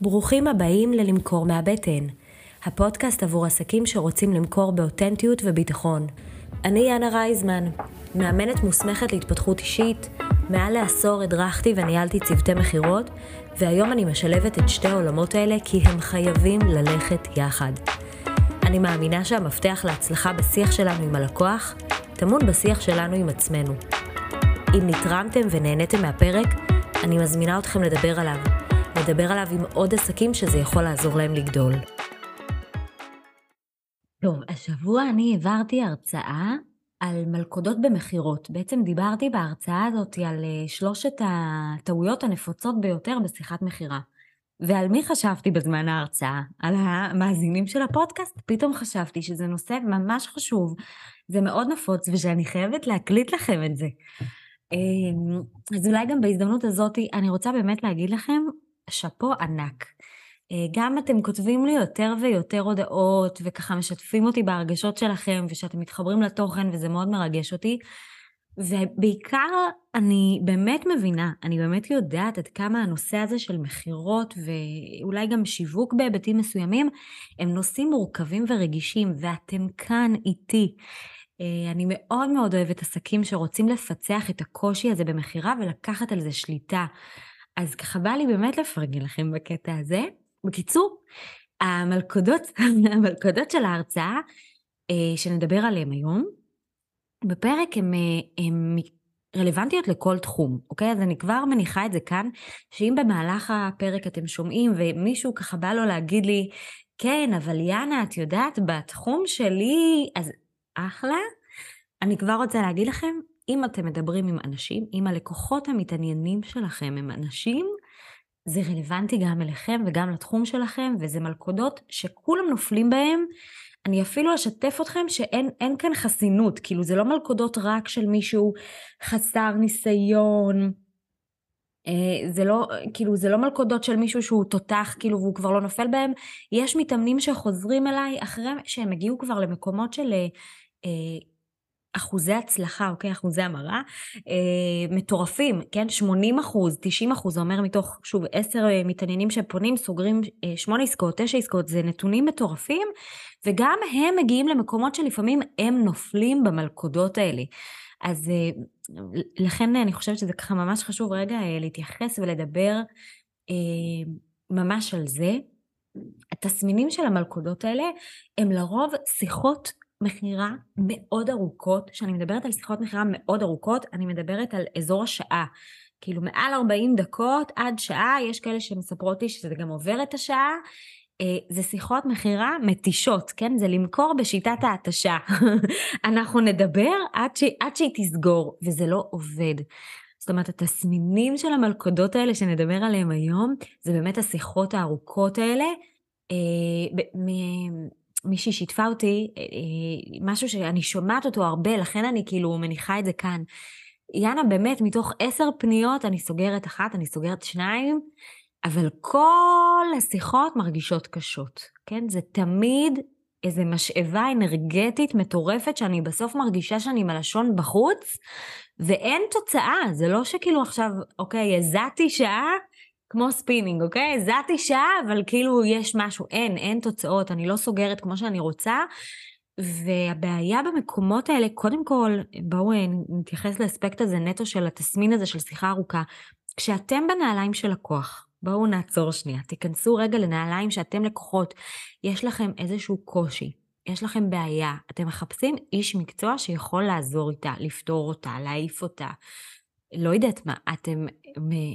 ברוכים הבאים ללמכור מהבטן, הפודקאסט עבור עסקים שרוצים למכור באותנטיות וביטחון. אני יאנה רייזמן, מאמנת מוסמכת להתפתחות אישית, מעל לעשור הדרכתי וניהלתי צוותי מכירות, והיום אני משלבת את שתי העולמות האלה כי הם חייבים ללכת יחד. אני מאמינה שהמפתח להצלחה בשיח שלנו עם הלקוח טמון בשיח שלנו עם עצמנו. אם נתרמתם ונהניתם מהפרק, אני מזמינה אתכם לדבר עליו. לדבר עליו עם עוד עסקים שזה יכול לעזור להם לגדול. טוב, השבוע אני העברתי הרצאה על מלכודות במכירות. בעצם דיברתי בהרצאה הזאת על אה, שלושת הטעויות הנפוצות ביותר בשיחת מכירה. ועל מי חשבתי בזמן ההרצאה? על המאזינים של הפודקאסט? פתאום חשבתי שזה נושא ממש חשוב, זה מאוד נפוץ ושאני חייבת להקליט לכם את זה. אמ, אז אולי גם בהזדמנות הזאת אני רוצה באמת להגיד לכם שאפו ענק. אה, גם אתם כותבים לי יותר ויותר הודעות, וככה משתפים אותי בהרגשות שלכם, ושאתם מתחברים לתוכן, וזה מאוד מרגש אותי. ובעיקר אני באמת מבינה, אני באמת יודעת עד כמה הנושא הזה של מכירות ואולי גם שיווק בהיבטים מסוימים, הם נושאים מורכבים ורגישים, ואתם כאן איתי. אה, אני מאוד מאוד אוהבת עסקים שרוצים לפצח את הקושי הזה במכירה ולקחת על זה שליטה. אז ככה בא לי באמת לפרגן לכם בקטע הזה. בקיצור, המלכודות, המלכודות של ההרצאה אה, שנדבר עליהן היום, בפרק הן רלוונטיות לכל תחום, אוקיי? אז אני כבר מניחה את זה כאן, שאם במהלך הפרק אתם שומעים ומישהו ככה בא לו להגיד לי, כן, אבל יאנה, את יודעת, בתחום שלי, אז אחלה. אני כבר רוצה להגיד לכם, אם אתם מדברים עם אנשים, אם הלקוחות המתעניינים שלכם הם אנשים, זה רלוונטי גם אליכם וגם לתחום שלכם, וזה מלכודות שכולם נופלים בהם. אני אפילו אשתף אתכם שאין כאן חסינות, כאילו זה לא מלכודות רק של מישהו חסר ניסיון, אה, זה לא, כאילו זה לא מלכודות של מישהו שהוא תותח כאילו והוא כבר לא נופל בהם, יש מתאמנים שחוזרים אליי אחרי שהם הגיעו כבר למקומות של אה, אחוזי הצלחה, אוקיי? אחוזי המרה, אה, מטורפים, כן? 80 אחוז, 90 אחוז, זה אומר מתוך, שוב, 10 אה, מתעניינים שפונים, סוגרים אה, 8 עסקאות, 9 עסקאות, זה נתונים מטורפים, וגם הם מגיעים למקומות שלפעמים הם נופלים במלכודות האלה. אז אה, לכן אני חושבת שזה ככה ממש חשוב רגע אה, להתייחס ולדבר אה, ממש על זה. התסמינים של המלכודות האלה הם לרוב שיחות מכירה מאוד ארוכות, כשאני מדברת על שיחות מכירה מאוד ארוכות, אני מדברת על אזור השעה. כאילו מעל 40 דקות עד שעה, יש כאלה שמספרות לי שזה גם עובר את השעה. אה, זה שיחות מכירה מתישות, כן? זה למכור בשיטת ההתשה. אנחנו נדבר עד, ש... עד שהיא תסגור, וזה לא עובד. זאת אומרת, התסמינים של המלכודות האלה שנדבר עליהם היום, זה באמת השיחות הארוכות האלה. אה, מישהי שיתפה אותי, אה, אה, משהו שאני שומעת אותו הרבה, לכן אני כאילו מניחה את זה כאן. יאנה, באמת, מתוך עשר פניות אני סוגרת אחת, אני סוגרת שניים, אבל כל השיחות מרגישות קשות, כן? זה תמיד איזו משאבה אנרגטית מטורפת שאני בסוף מרגישה שאני עם הלשון בחוץ, ואין תוצאה, זה לא שכאילו עכשיו, אוקיי, הזעתי שעה, כמו ספינינג, אוקיי? הזעתי שעה, אבל כאילו יש משהו, אין, אין תוצאות, אני לא סוגרת כמו שאני רוצה. והבעיה במקומות האלה, קודם כל, בואו אה, נתייחס לאספקט הזה נטו של התסמין הזה של שיחה ארוכה. כשאתם בנעליים של לקוח, בואו נעצור שנייה, תיכנסו רגע לנעליים שאתם לקוחות, יש לכם איזשהו קושי, יש לכם בעיה, אתם מחפשים איש מקצוע שיכול לעזור איתה, לפתור אותה, להעיף אותה, לא יודעת מה, אתם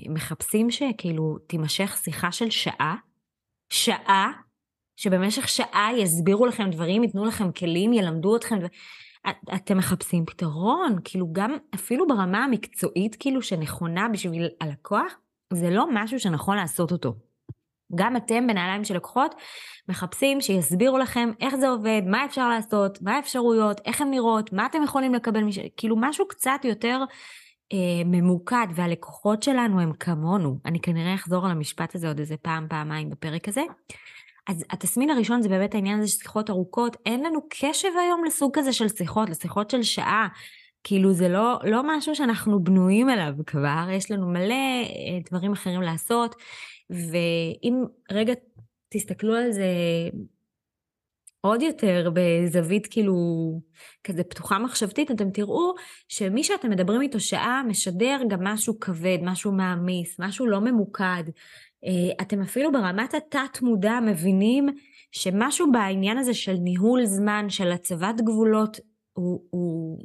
מחפשים שכאילו תימשך שיחה של שעה? שעה? שבמשך שעה יסבירו לכם דברים, ייתנו לכם כלים, ילמדו אתכם. אתם מחפשים פתרון, כאילו גם אפילו ברמה המקצועית, כאילו שנכונה בשביל הלקוח, זה לא משהו שנכון לעשות אותו. גם אתם בנעליים של לקוחות מחפשים שיסבירו לכם איך זה עובד, מה אפשר לעשות, מה האפשרויות, איך הן נראות, מה אתם יכולים לקבל, מש... כאילו משהו קצת יותר ממוקד, והלקוחות שלנו הם כמונו. אני כנראה אחזור על המשפט הזה עוד איזה פעם, פעמיים בפרק הזה. אז התסמין הראשון זה באמת העניין הזה של שיחות ארוכות. אין לנו קשב היום לסוג כזה של שיחות, לשיחות של שעה. כאילו זה לא, לא משהו שאנחנו בנויים אליו כבר, יש לנו מלא אה, דברים אחרים לעשות. ואם רגע תסתכלו על זה עוד יותר בזווית כאילו כזה פתוחה מחשבתית, אתם תראו שמי שאתם מדברים איתו שעה משדר גם משהו כבד, משהו מעמיס, משהו לא ממוקד. אה, אתם אפילו ברמת התת מודע מבינים שמשהו בעניין הזה של ניהול זמן, של הצבת גבולות, הוא, הוא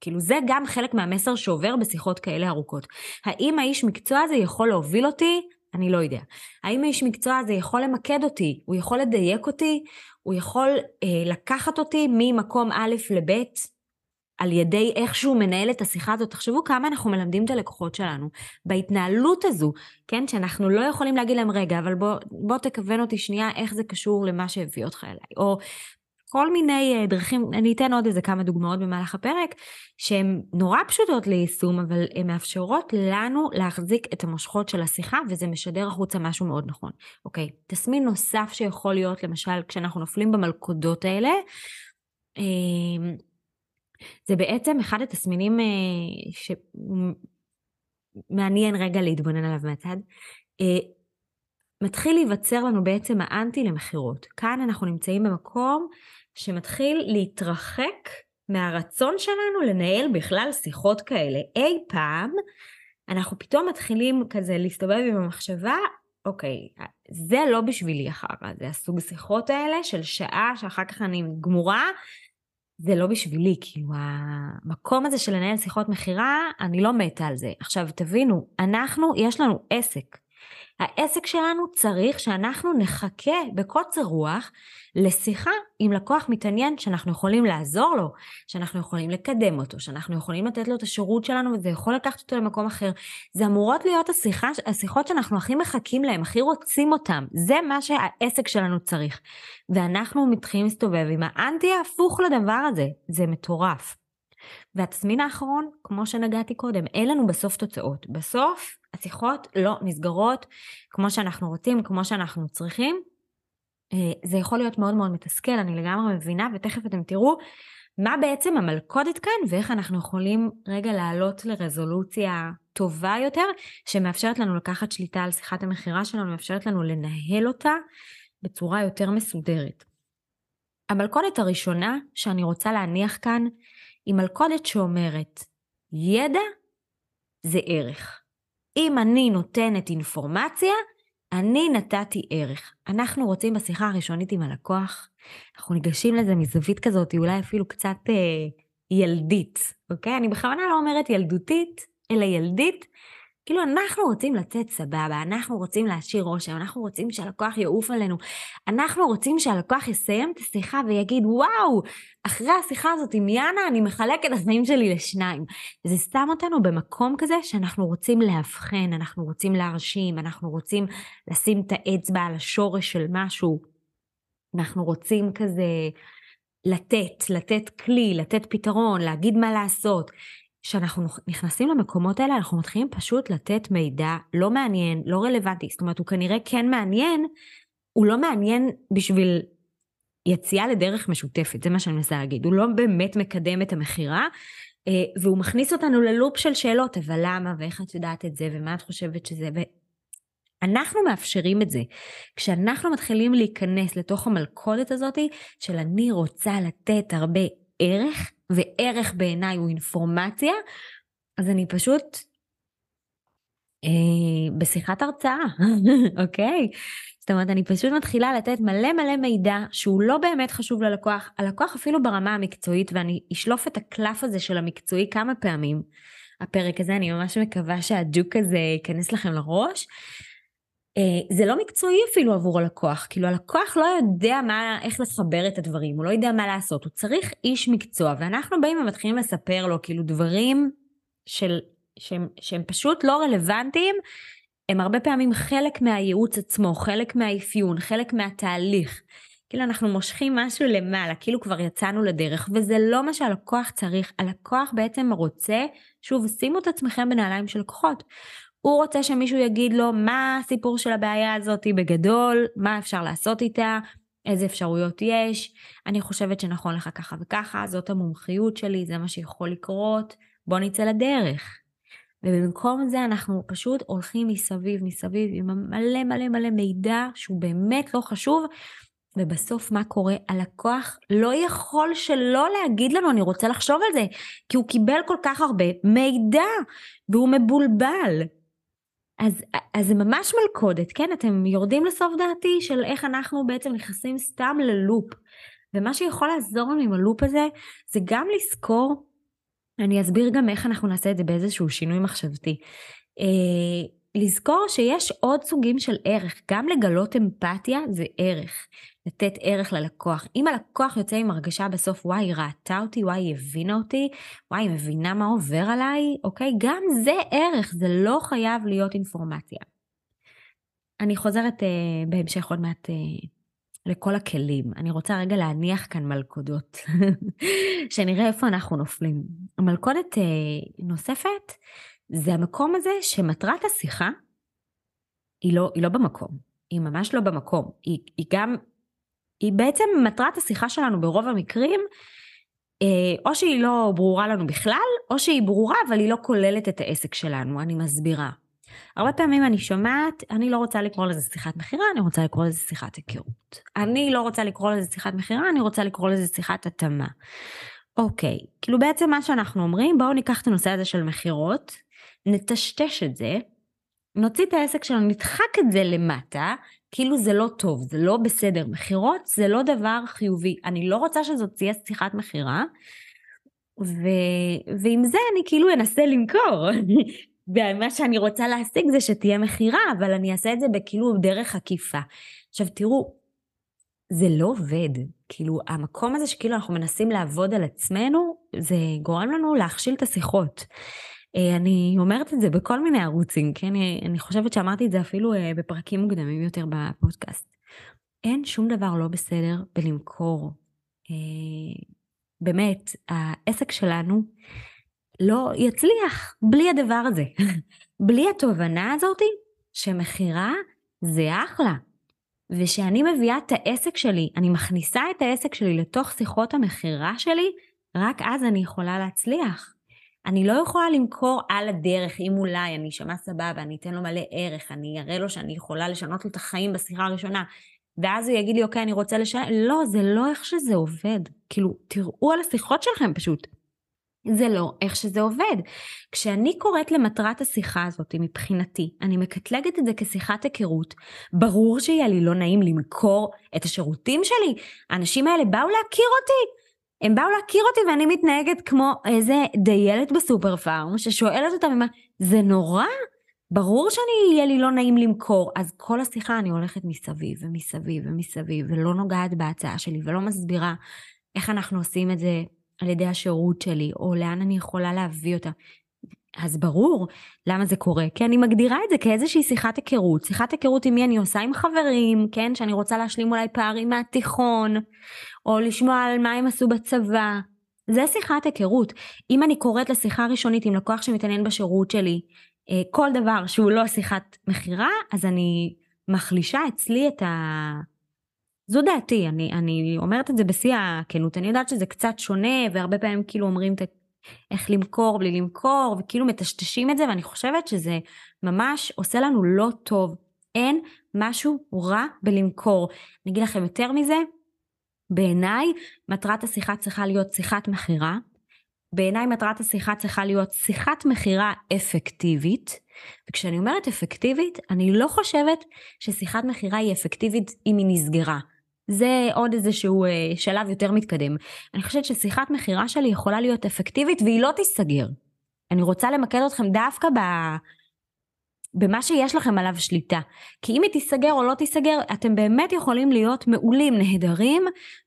כאילו זה גם חלק מהמסר שעובר בשיחות כאלה ארוכות. האם האיש מקצוע הזה יכול להוביל אותי? אני לא יודע. האם האיש מקצוע הזה יכול למקד אותי? הוא יכול לדייק אותי? הוא יכול אה, לקחת אותי ממקום א' לב' על ידי איך שהוא מנהל את השיחה הזאת. תחשבו כמה אנחנו מלמדים את הלקוחות שלנו בהתנהלות הזו, כן? שאנחנו לא יכולים להגיד להם, רגע, אבל בוא, בוא תכוון אותי שנייה איך זה קשור למה שהביא אותך אליי. או כל מיני אה, דרכים, אני אתן עוד איזה כמה דוגמאות במהלך הפרק, שהן נורא פשוטות ליישום, אבל הן מאפשרות לנו להחזיק את המושכות של השיחה, וזה משדר החוצה משהו מאוד נכון. אוקיי, תסמין נוסף שיכול להיות, למשל, כשאנחנו נופלים במלכודות האלה, אמ, זה בעצם אחד התסמינים אה, שמעניין רגע להתבונן עליו מהצד. מתחיל להיווצר לנו בעצם האנטי למכירות. כאן אנחנו נמצאים במקום שמתחיל להתרחק מהרצון שלנו לנהל בכלל שיחות כאלה. אי פעם אנחנו פתאום מתחילים כזה להסתובב עם המחשבה, אוקיי, זה לא בשבילי אחר זה הסוג שיחות האלה של שעה שאחר כך אני גמורה, זה לא בשבילי, כאילו המקום הזה של לנהל שיחות מכירה, אני לא מתה על זה. עכשיו תבינו, אנחנו, יש לנו עסק. העסק שלנו צריך שאנחנו נחכה בקוצר רוח לשיחה עם לקוח מתעניין שאנחנו יכולים לעזור לו, שאנחנו יכולים לקדם אותו, שאנחנו יכולים לתת לו את השירות שלנו וזה יכול לקחת אותו למקום אחר. זה אמורות להיות השיחה, השיחות שאנחנו הכי מחכים להם, הכי רוצים אותם. זה מה שהעסק שלנו צריך. ואנחנו מתחילים להסתובב עם האנטי ההפוך לדבר הזה. זה מטורף. והתסמין האחרון, כמו שנגעתי קודם, אין לנו בסוף תוצאות. בסוף השיחות לא נסגרות כמו שאנחנו רוצים, כמו שאנחנו צריכים. אה, זה יכול להיות מאוד מאוד מתסכל, אני לגמרי מבינה, ותכף אתם תראו מה בעצם המלכודת כאן ואיך אנחנו יכולים רגע לעלות לרזולוציה טובה יותר, שמאפשרת לנו לקחת שליטה על שיחת המכירה שלנו, מאפשרת לנו לנהל אותה בצורה יותר מסודרת. המלכודת הראשונה שאני רוצה להניח כאן היא מלכודת שאומרת, ידע זה ערך. אם אני נותנת אינפורמציה, אני נתתי ערך. אנחנו רוצים בשיחה הראשונית עם הלקוח, אנחנו ניגשים לזה מזווית כזאת, אולי אפילו קצת אה, ילדית, אוקיי? אני בכוונה לא אומרת ילדותית, אלא ילדית, כאילו אנחנו רוצים לצאת סבבה, אנחנו רוצים להשאיר רושם, אנחנו רוצים שהלקוח יעוף עלינו, אנחנו רוצים שהלקוח יסיים את השיחה ויגיד וואו, אחרי השיחה הזאת עם יאנה אני מחלק את החיים שלי לשניים. זה שם אותנו במקום כזה שאנחנו רוצים לאבחן, אנחנו רוצים להרשים, אנחנו רוצים לשים את האצבע על השורש של משהו, אנחנו רוצים כזה לתת, לתת כלי, לתת פתרון, להגיד מה לעשות. כשאנחנו נכנסים למקומות האלה, אנחנו מתחילים פשוט לתת מידע לא מעניין, לא רלוונטי. זאת אומרת, הוא כנראה כן מעניין, הוא לא מעניין בשביל יציאה לדרך משותפת, זה מה שאני מנסה להגיד. הוא לא באמת מקדם את המכירה, אה, והוא מכניס אותנו ללופ של שאלות, אבל למה, ואיך את יודעת את זה, ומה את חושבת שזה, אנחנו מאפשרים את זה. כשאנחנו מתחילים להיכנס לתוך המלכודת הזאת של אני רוצה לתת הרבה ערך, וערך בעיניי הוא אינפורמציה, אז אני פשוט אה, בשיחת הרצאה, אוקיי? זאת אומרת, אני פשוט מתחילה לתת מלא מלא מידע שהוא לא באמת חשוב ללקוח, הלקוח אפילו ברמה המקצועית, ואני אשלוף את הקלף הזה של המקצועי כמה פעמים. הפרק הזה, אני ממש מקווה שהג'וק הזה ייכנס לכם לראש. אה, זה לא מקצועי אפילו עבור הלקוח, כאילו הלקוח לא יודע מה, איך לחבר את הדברים, הוא לא יודע מה לעשות, הוא צריך איש מקצוע, ואנחנו באים ומתחילים לספר לו כאילו דברים של, שהם, שהם פשוט לא רלוונטיים, הם הרבה פעמים חלק מהייעוץ עצמו, חלק מהאפיון, חלק מהתהליך. כאילו אנחנו מושכים משהו למעלה, כאילו כבר יצאנו לדרך, וזה לא מה שהלקוח צריך. הלקוח בעצם רוצה, שוב, שימו את עצמכם בנעליים של לקוחות. הוא רוצה שמישהו יגיד לו מה הסיפור של הבעיה הזאת בגדול, מה אפשר לעשות איתה, איזה אפשרויות יש, אני חושבת שנכון לך ככה וככה, זאת המומחיות שלי, זה מה שיכול לקרות, בוא נצא לדרך. ובמקום זה אנחנו פשוט הולכים מסביב מסביב עם מלא מלא מלא מידע שהוא באמת לא חשוב, ובסוף מה קורה? הלקוח לא יכול שלא להגיד לנו, אני רוצה לחשוב על זה, כי הוא קיבל כל כך הרבה מידע, והוא מבולבל. אז, אז זה ממש מלכודת, כן? אתם יורדים לסוף דעתי של איך אנחנו בעצם נכנסים סתם ללופ. ומה שיכול לעזור לנו עם הלופ הזה, זה גם לזכור, אני אסביר גם איך אנחנו נעשה את זה באיזשהו שינוי מחשבתי. לזכור שיש עוד סוגים של ערך, גם לגלות אמפתיה זה ערך, לתת ערך ללקוח. אם הלקוח יוצא עם הרגשה בסוף, וואי, היא ראתה אותי, וואי, היא הבינה אותי, וואי, היא מבינה מה עובר עליי, אוקיי? גם זה ערך, זה לא חייב להיות אינפורמציה. אני חוזרת אה, בהמשך עוד מעט אה, לכל הכלים. אני רוצה רגע להניח כאן מלכודות, שנראה איפה אנחנו נופלים. מלכודת אה, נוספת זה המקום הזה שמטרת השיחה היא לא, היא לא במקום, היא ממש לא במקום, היא, היא גם, היא בעצם מטרת השיחה שלנו ברוב המקרים, אה, או שהיא לא ברורה לנו בכלל, או שהיא ברורה אבל היא לא כוללת את העסק שלנו, אני מסבירה. הרבה פעמים אני שומעת, אני לא רוצה לקרוא לזה שיחת מכירה, אני רוצה לקרוא לזה שיחת היכרות. אני לא רוצה לקרוא לזה שיחת מכירה, אני רוצה לקרוא לזה שיחת התאמה. אוקיי, כאילו בעצם מה שאנחנו אומרים, בואו ניקח את הנושא הזה של מכירות, נטשטש את זה, נוציא את העסק שלנו, נדחק את זה למטה, כאילו זה לא טוב, זה לא בסדר. מכירות זה לא דבר חיובי. אני לא רוצה שזאת תהיה שיחת מכירה, ו... ועם זה אני כאילו אנסה למכור. ומה שאני רוצה להשיג זה שתהיה מכירה, אבל אני אעשה את זה בכאילו דרך עקיפה. עכשיו תראו, זה לא עובד. כאילו, המקום הזה שכאילו אנחנו מנסים לעבוד על עצמנו, זה גורם לנו להכשיל את השיחות. אה, אני אומרת את זה בכל מיני ערוצים, כן? אני חושבת שאמרתי את זה אפילו אה, בפרקים מוקדמים יותר בפודקאסט. אין שום דבר לא בסדר בלמכור. אה, באמת, העסק שלנו לא יצליח בלי הדבר הזה. בלי התובנה הזאתי שמכירה זה אחלה. ושאני מביאה את העסק שלי, אני מכניסה את העסק שלי לתוך שיחות המכירה שלי, רק אז אני יכולה להצליח. אני לא יכולה למכור על הדרך, אם אולי אני אשמע סבבה, אני אתן לו מלא ערך, אני אראה לו שאני יכולה לשנות לו את החיים בשיחה הראשונה, ואז הוא יגיד לי, אוקיי, אני רוצה לשנות, לא, זה לא איך שזה עובד. כאילו, תראו על השיחות שלכם פשוט. זה לא איך שזה עובד. כשאני קוראת למטרת השיחה הזאת, מבחינתי, אני מקטלגת את זה כשיחת היכרות, ברור שיהיה לי לא נעים למכור את השירותים שלי. האנשים האלה באו להכיר אותי, הם באו להכיר אותי ואני מתנהגת כמו איזה דיילת בסופר פארם ששואלת אותם, זה נורא? ברור שאני, יהיה לי לא נעים למכור. אז כל השיחה אני הולכת מסביב ומסביב ומסביב ולא נוגעת בהצעה שלי ולא מסבירה איך אנחנו עושים את זה על ידי השירות שלי או לאן אני יכולה להביא אותה. אז ברור למה זה קורה, כי אני מגדירה את זה כאיזושהי שיחת היכרות. שיחת היכרות עם מי אני עושה עם חברים, כן? שאני רוצה להשלים אולי פערים מהתיכון, או לשמוע על מה הם עשו בצבא. זה שיחת היכרות. אם אני קוראת לשיחה ראשונית עם לקוח שמתעניין בשירות שלי, אה, כל דבר שהוא לא שיחת מכירה, אז אני מחלישה אצלי את ה... זו דעתי, אני, אני אומרת את זה בשיא הכנות. אני יודעת שזה קצת שונה, והרבה פעמים כאילו אומרים את איך למכור בלי למכור, וכאילו מטשטשים את זה, ואני חושבת שזה ממש עושה לנו לא טוב. אין משהו רע בלמכור. אני אגיד לכם יותר מזה, בעיניי מטרת השיחה צריכה להיות שיחת מכירה. בעיניי מטרת השיחה צריכה להיות שיחת מכירה אפקטיבית. וכשאני אומרת אפקטיבית, אני לא חושבת ששיחת מכירה היא אפקטיבית אם היא נסגרה. זה עוד איזשהו אה, שלב יותר מתקדם. אני חושבת ששיחת מכירה שלי יכולה להיות אפקטיבית והיא לא תיסגר. אני רוצה למקד אתכם דווקא. במה שיש לכם עליו שליטה. כי אם היא תיסגר או לא תיסגר, אתם באמת יכולים להיות מעולים, נהדרים,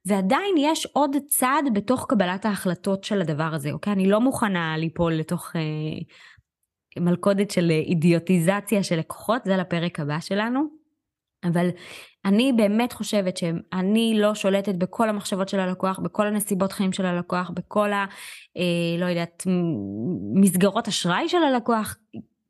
ועדיין יש עוד צעד בתוך קבלת ההחלטות של הדבר הזה, אוקיי? אני לא מוכנה ליפול לתוך אה, מלכודת של אידיוטיזציה של לקוחות, זה לפרק הבא שלנו. אבל אני באמת חושבת שאני לא שולטת בכל המחשבות של הלקוח, בכל הנסיבות חיים של הלקוח, בכל ה... אה, לא יודעת, מסגרות אשראי של הלקוח,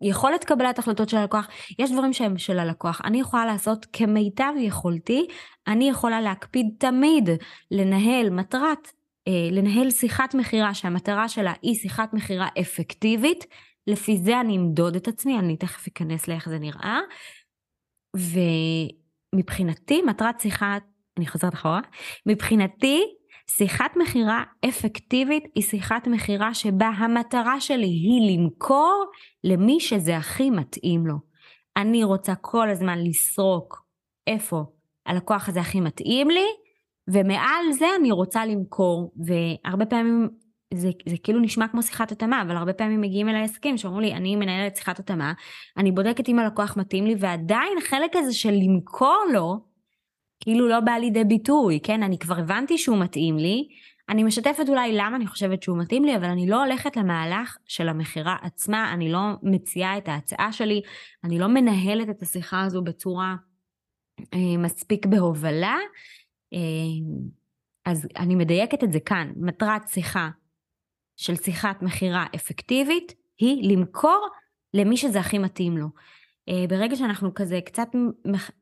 יכולת קבלת החלטות של הלקוח, יש דברים שהם של הלקוח. אני יכולה לעשות כמיטב יכולתי, אני יכולה להקפיד תמיד לנהל מטרת, אה, לנהל שיחת מכירה שהמטרה שלה היא שיחת מכירה אפקטיבית, לפי זה אני אמדוד את עצמי, אני תכף אכנס לאיך זה נראה. ומבחינתי, מטרת שיחת, אני חוזרת אחורה, מבחינתי, שיחת מכירה אפקטיבית היא שיחת מכירה שבה המטרה שלי היא למכור למי שזה הכי מתאים לו. אני רוצה כל הזמן לסרוק איפה הלקוח הזה הכי מתאים לי, ומעל זה אני רוצה למכור. והרבה פעמים זה, זה כאילו נשמע כמו שיחת התאמה, אבל הרבה פעמים מגיעים אליי עסקים שאומרים לי, אני מנהלת שיחת התאמה, אני בודקת אם הלקוח מתאים לי, ועדיין חלק הזה של למכור לו, כאילו לא בא לידי ביטוי, כן? אני כבר הבנתי שהוא מתאים לי, אני משתפת אולי למה אני חושבת שהוא מתאים לי, אבל אני לא הולכת למהלך של המכירה עצמה, אני לא מציעה את ההצעה שלי, אני לא מנהלת את השיחה הזו בצורה אה, מספיק בהובלה. אה, אז אני מדייקת את זה כאן, מטרת שיחה של שיחת מכירה אפקטיבית היא למכור למי שזה הכי מתאים לו. אה, ברגע שאנחנו כזה קצת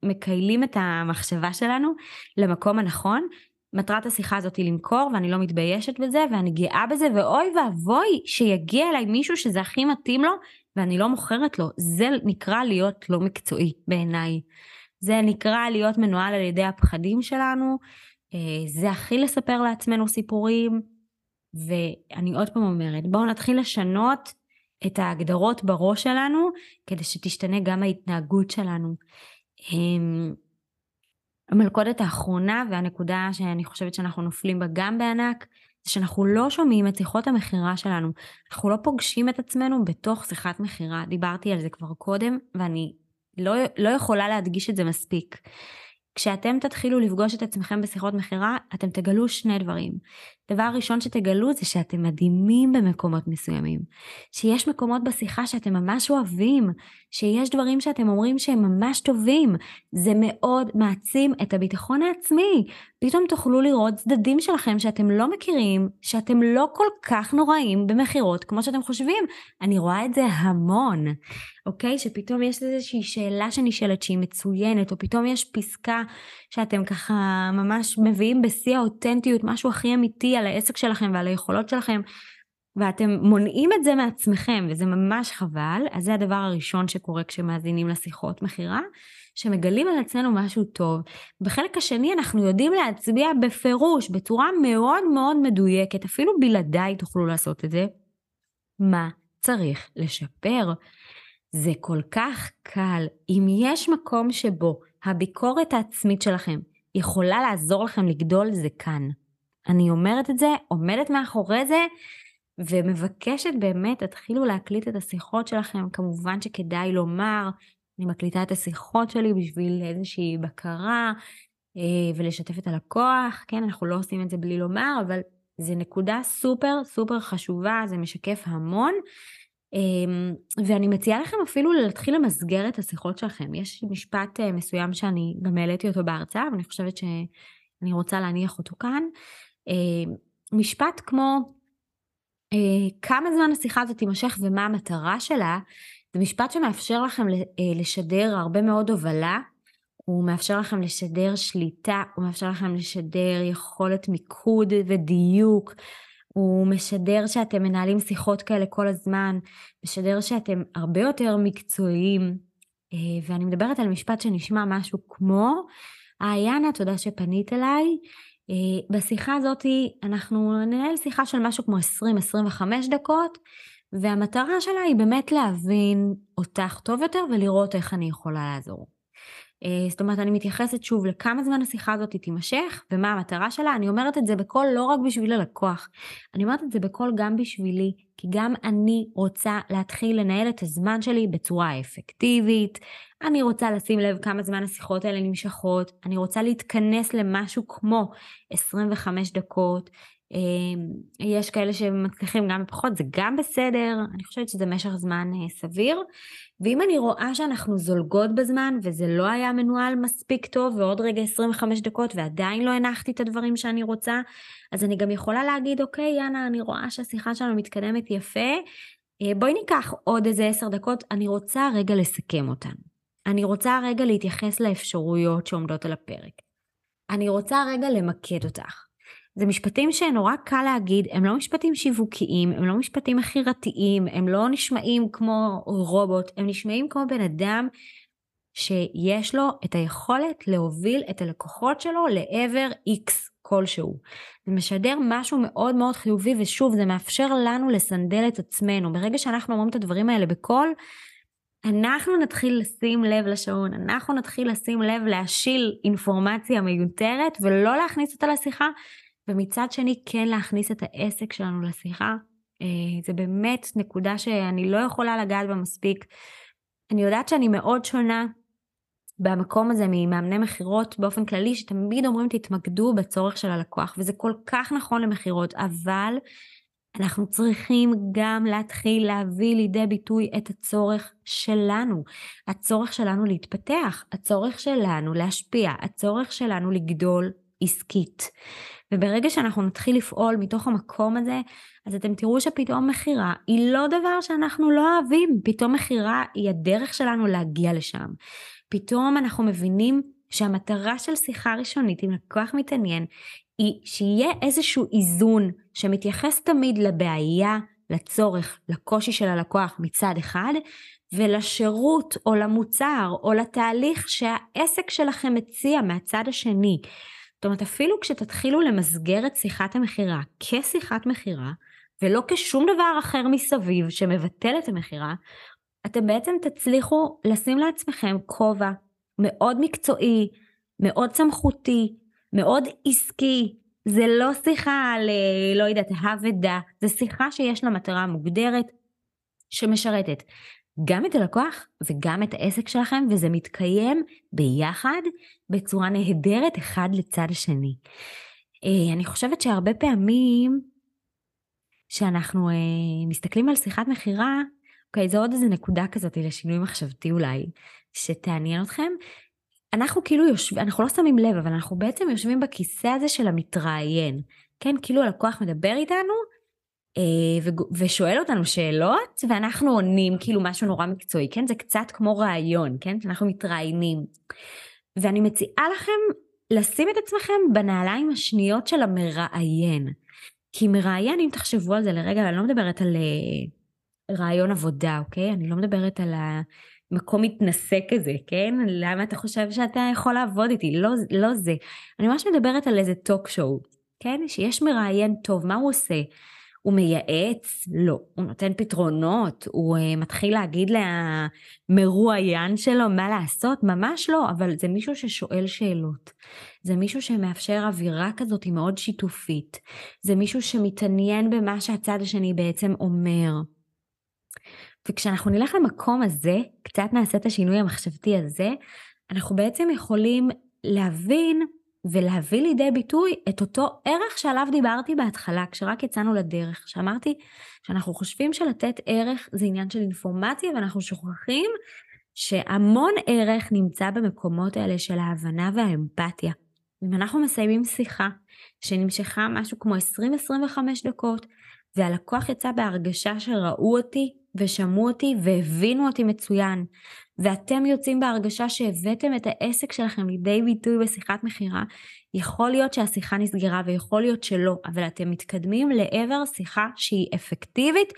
מקיילים את המחשבה שלנו למקום הנכון, מטרת השיחה הזאת היא למכור ואני לא מתביישת בזה ואני גאה בזה ואוי ואבוי שיגיע אליי מישהו שזה הכי מתאים לו ואני לא מוכרת לו. זה נקרא להיות לא מקצועי בעיניי. זה נקרא להיות מנוהל על ידי הפחדים שלנו, אה, זה הכי לספר לעצמנו סיפורים, ואני עוד פעם אומרת, בואו נתחיל לשנות את ההגדרות בראש שלנו, כדי שתשתנה גם ההתנהגות שלנו. אמ, המלכודת האחרונה והנקודה שאני חושבת שאנחנו נופלים בה גם בענק, זה שאנחנו לא שומעים את שיחות המכירה שלנו. אנחנו לא פוגשים את עצמנו בתוך שיחת מכירה. דיברתי על זה כבר קודם, ואני לא, לא יכולה להדגיש את זה מספיק. כשאתם תתחילו לפגוש את עצמכם בשיחות מכירה, אתם תגלו שני דברים. דבר ראשון שתגלו זה שאתם מדהימים במקומות מסוימים. שיש מקומות בשיחה שאתם ממש אוהבים, שיש דברים שאתם אומרים שהם ממש טובים. זה מאוד מעצים את הביטחון העצמי. פתאום תוכלו לראות צדדים שלכם שאתם לא מכירים, שאתם לא כל כך נוראים במכירות כמו שאתם חושבים. אני רואה את זה המון, אוקיי? שפתאום יש איזושהי שאלה שנשאלת שהיא מצוינת, או פתאום יש פסקה שאתם ככה ממש מביאים בשיא האותנטיות, משהו הכי אמיתי על העסק שלכם ועל היכולות שלכם, ואתם מונעים את זה מעצמכם, וזה ממש חבל, אז זה הדבר הראשון שקורה כשמאזינים לשיחות מכירה, שמגלים על עצמנו משהו טוב. בחלק השני אנחנו יודעים להצביע בפירוש, בצורה מאוד מאוד מדויקת, אפילו בלעדיי תוכלו לעשות את זה, מה צריך לשפר. זה כל כך קל. אם יש מקום שבו הביקורת העצמית שלכם יכולה לעזור לכם לגדול, זה כאן. אני אומרת את זה, עומדת מאחורי זה, ומבקשת באמת, תתחילו להקליט את השיחות שלכם. כמובן שכדאי לומר, אני מקליטה את השיחות שלי בשביל איזושהי בקרה אה, ולשתף את הלקוח. כן, אנחנו לא עושים את זה בלי לומר, אבל זה נקודה סופר סופר חשובה, זה משקף המון. אמ, ואני מציעה לכם אפילו להתחיל למסגר את השיחות שלכם. יש משפט אה, מסוים שאני גם העליתי אותו בהרצאה, ואני חושבת שאני רוצה להניח אותו כאן. אמ, משפט כמו כמה זמן השיחה הזאת תימשך ומה המטרה שלה, זה משפט שמאפשר לכם אה, לשדר הרבה מאוד הובלה, הוא מאפשר לכם לשדר שליטה, הוא מאפשר לכם לשדר יכולת מיקוד ודיוק, הוא משדר שאתם מנהלים שיחות כאלה כל הזמן, משדר שאתם הרבה יותר מקצועיים, אה, ואני מדברת על משפט שנשמע משהו כמו, איינה, תודה שפנית אליי. אה, בשיחה הזאת אנחנו ננהל שיחה של משהו כמו 20-25 דקות, והמטרה שלה היא באמת להבין אותך טוב יותר ולראות איך אני יכולה לעזור. אה, זאת אומרת, אני מתייחסת שוב לכמה זמן השיחה הזאת תימשך ומה המטרה שלה. אני אומרת את זה בקול לא רק בשביל הלקוח, אני אומרת את זה בקול גם בשבילי, כי גם אני רוצה להתחיל לנהל את הזמן שלי בצורה אפקטיבית. אני רוצה לשים לב כמה זמן השיחות האלה נמשכות, אני רוצה להתכנס למשהו כמו 25 דקות. אה, יש כאלה שמצליחים גם בפחות, זה גם בסדר, אני חושבת שזה משך זמן אה, סביר. ואם אני רואה שאנחנו זולגות בזמן וזה לא היה מנוהל מספיק טוב ועוד רגע 25 דקות ועדיין לא הנחתי את הדברים שאני רוצה, אז אני גם יכולה להגיד, אוקיי, יאנה, אני רואה שהשיחה שלנו מתקדמת יפה, אה, בואי ניקח עוד איזה 10 דקות, אני רוצה רגע לסכם אותן. אני רוצה רגע להתייחס לאפשרויות שעומדות על הפרק. אני רוצה רגע למקד אותך. זה משפטים שנורא קל להגיד, הם לא משפטים שיווקיים, הם לא משפטים מכירתיים, הם לא נשמעים כמו רובוט, הם נשמעים כמו בן אדם שיש לו את היכולת להוביל את הלקוחות שלו לעבר X כלשהו. זה משדר משהו מאוד מאוד חיובי, ושוב, זה מאפשר לנו לסנדל את עצמנו. ברגע שאנחנו אומרים את הדברים האלה בקול, אנחנו נתחיל לשים לב לשעון, אנחנו נתחיל לשים לב להשיל אינפורמציה מיותרת ולא להכניס אותה לשיחה, ומצד שני כן להכניס את העסק שלנו לשיחה. אה, זה באמת נקודה שאני לא יכולה לגעת בה מספיק. אני יודעת שאני מאוד שונה במקום הזה ממאמני מכירות באופן כללי, שתמיד אומרים תתמקדו בצורך של הלקוח, וזה כל כך נכון למכירות, אבל אנחנו צריכים גם להתחיל להביא לידי ביטוי את הצורך שלנו, הצורך שלנו להתפתח, הצורך שלנו להשפיע, הצורך שלנו לגדול עסקית. וברגע שאנחנו נתחיל לפעול מתוך המקום הזה, אז אתם תראו שפתאום מכירה היא לא דבר שאנחנו לא אוהבים, פתאום מכירה היא הדרך שלנו להגיע לשם. פתאום אנחנו מבינים שהמטרה של שיחה ראשונית עם לקוח מתעניין היא שיהיה איזשהו איזון שמתייחס תמיד לבעיה, לצורך, לקושי של הלקוח מצד אחד, ולשירות או למוצר או לתהליך שהעסק שלכם מציע מהצד השני. זאת אומרת, אפילו כשתתחילו למסגר את שיחת המכירה כשיחת מכירה, ולא כשום דבר אחר מסביב שמבטל את המכירה, אתם בעצם תצליחו לשים לעצמכם כובע מאוד מקצועי, מאוד סמכותי, מאוד עסקי. זה לא שיחה על, אה, לא יודעת, הא ודא, זה שיחה שיש לה מטרה מוגדרת, שמשרתת גם את הלקוח וגם את העסק שלכם, וזה מתקיים ביחד בצורה נהדרת אחד לצד השני. אה, אני חושבת שהרבה פעמים שאנחנו אה, מסתכלים על שיחת מכירה, אוקיי, זו עוד איזה נקודה כזאת לשינוי מחשבתי אולי, שתעניין אתכם. אנחנו כאילו יושבים, אנחנו לא שמים לב, אבל אנחנו בעצם יושבים בכיסא הזה של המתראיין. כן, כאילו הלקוח מדבר איתנו, אה, ושואל אותנו שאלות, ואנחנו עונים כאילו משהו נורא מקצועי, כן? זה קצת כמו ראיון, כן? אנחנו מתראיינים. ואני מציעה לכם לשים את עצמכם בנעליים השניות של המראיין. כי מראיין, אם תחשבו על זה לרגע, אני לא מדברת על uh, רעיון עבודה, אוקיי? אני לא מדברת על המקום מתנשא כזה, כן? למה אתה חושב שאתה יכול לעבוד איתי? לא, לא זה. אני ממש מדברת על איזה טוק שואו, כן? שיש מראיין טוב, מה הוא עושה? הוא מייעץ? לא. הוא נותן פתרונות? הוא uh, מתחיל להגיד למרואיין שלו מה לעשות? ממש לא, אבל זה מישהו ששואל שאלות. זה מישהו שמאפשר אווירה כזאת מאוד שיתופית. זה מישהו שמתעניין במה שהצד השני בעצם אומר. וכשאנחנו נלך למקום הזה, קצת נעשה את השינוי המחשבתי הזה, אנחנו בעצם יכולים להבין ולהביא לידי ביטוי את אותו ערך שעליו דיברתי בהתחלה, כשרק יצאנו לדרך, שאמרתי שאנחנו חושבים שלתת ערך זה עניין של אינפורמציה ואנחנו שוכחים שהמון ערך נמצא במקומות האלה של ההבנה והאמפתיה. אם אנחנו מסיימים שיחה שנמשכה משהו כמו 20-25 דקות, והלקוח יצא בהרגשה שראו אותי ושמעו אותי והבינו אותי מצוין, ואתם יוצאים בהרגשה שהבאתם את העסק שלכם לידי ביטוי בשיחת מכירה, יכול להיות שהשיחה נסגרה ויכול להיות שלא, אבל אתם מתקדמים לעבר שיחה שהיא אפקטיבית,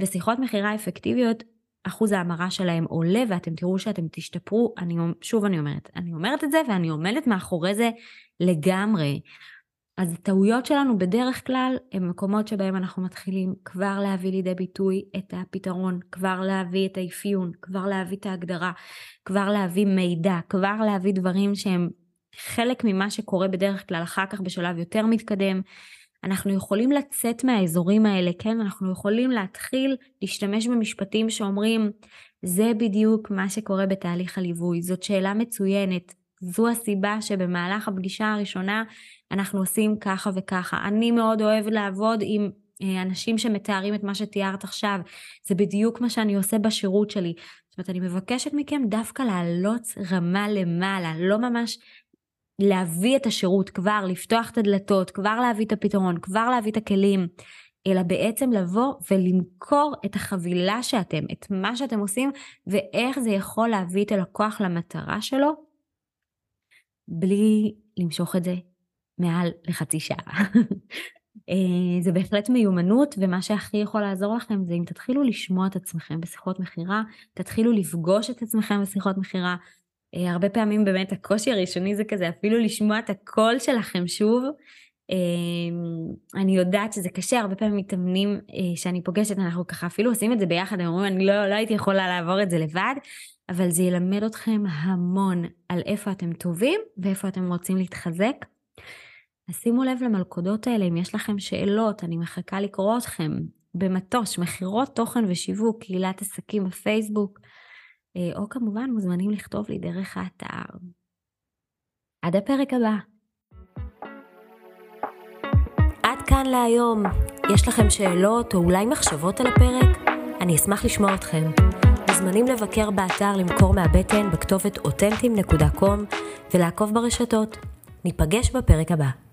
ושיחות מכירה אפקטיביות, אחוז ההמרה שלהם עולה ואתם תראו שאתם תשתפרו, אני, שוב אני אומרת, אני אומרת את זה ואני עומדת מאחורי זה לגמרי. אז הטעויות שלנו בדרך כלל הם מקומות שבהם אנחנו מתחילים כבר להביא לידי ביטוי את הפתרון, כבר להביא את האפיון, כבר להביא את ההגדרה, כבר להביא מידע, כבר להביא דברים שהם חלק ממה שקורה בדרך כלל אחר כך בשלב יותר מתקדם. אנחנו יכולים לצאת מהאזורים האלה, כן? אנחנו יכולים להתחיל להשתמש במשפטים שאומרים, זה בדיוק מה שקורה בתהליך הליווי, זאת שאלה מצוינת, זו הסיבה שבמהלך הפגישה הראשונה אנחנו עושים ככה וככה. אני מאוד אוהב לעבוד עם אה, אנשים שמתארים את מה שתיארת עכשיו. זה בדיוק מה שאני עושה בשירות שלי. זאת אומרת, אני מבקשת מכם דווקא לעלות רמה למעלה, לא ממש להביא את השירות כבר, לפתוח את הדלתות, כבר להביא את הפתרון, כבר להביא את הכלים, אלא בעצם לבוא ולמכור את החבילה שאתם, את מה שאתם עושים, ואיך זה יכול להביא את הלקוח למטרה שלו, בלי למשוך את זה מעל לחצי שעה. אה, זה בהחלט מיומנות, ומה שהכי יכול לעזור לכם זה אם תתחילו לשמוע את עצמכם בשיחות מכירה, תתחילו לפגוש את עצמכם בשיחות מכירה. אה, הרבה פעמים באמת הקושי הראשוני זה כזה אפילו לשמוע את הקול שלכם שוב. אה, אני יודעת שזה קשה, הרבה פעמים מתאמנים שאני פוגשת, אנחנו ככה אפילו עושים את זה ביחד, הם אומרים, אני לא, לא הייתי יכולה לעבור את זה לבד, אבל זה ילמד אתכם המון על איפה אתם טובים ואיפה אתם רוצים להתחזק. אז שימו לב למלכודות האלה, אם יש לכם שאלות, אני מחכה לקרוא אתכם במטוש, מכירות תוכן ושיווק, קהילת עסקים בפייסבוק, אה, או כמובן מוזמנים לכתוב לי דרך האתר. עד הפרק הבא. כאן להיום. יש לכם שאלות או אולי מחשבות על הפרק? אני אשמח לשמוע אתכם. מוזמנים לבקר באתר למכור מהבטן בכתובת אותנטים.com ולעקוב ברשתות. ניפגש בפרק הבא.